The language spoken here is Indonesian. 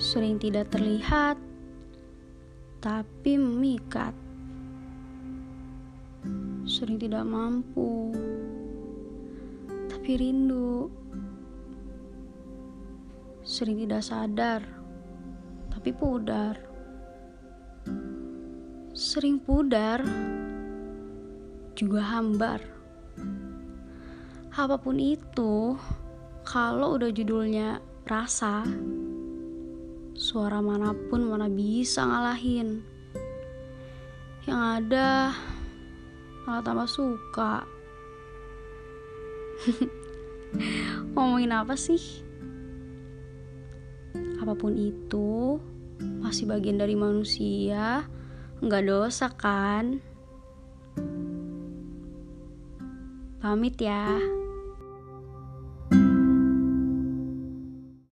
sering tidak terlihat, tapi memikat. Sering tidak mampu, tapi rindu. Sering tidak sadar, tapi pudar. Sering pudar, juga hambar. Apa pun itu, kalau udah judulnya rasa, suara mana pun mana bisa ngalahin. Yang ada malah tambah suka. Ngomongin apa sih? Apa pun itu, masih bagian dari manusia, nggak dosa kan? Pamit ya.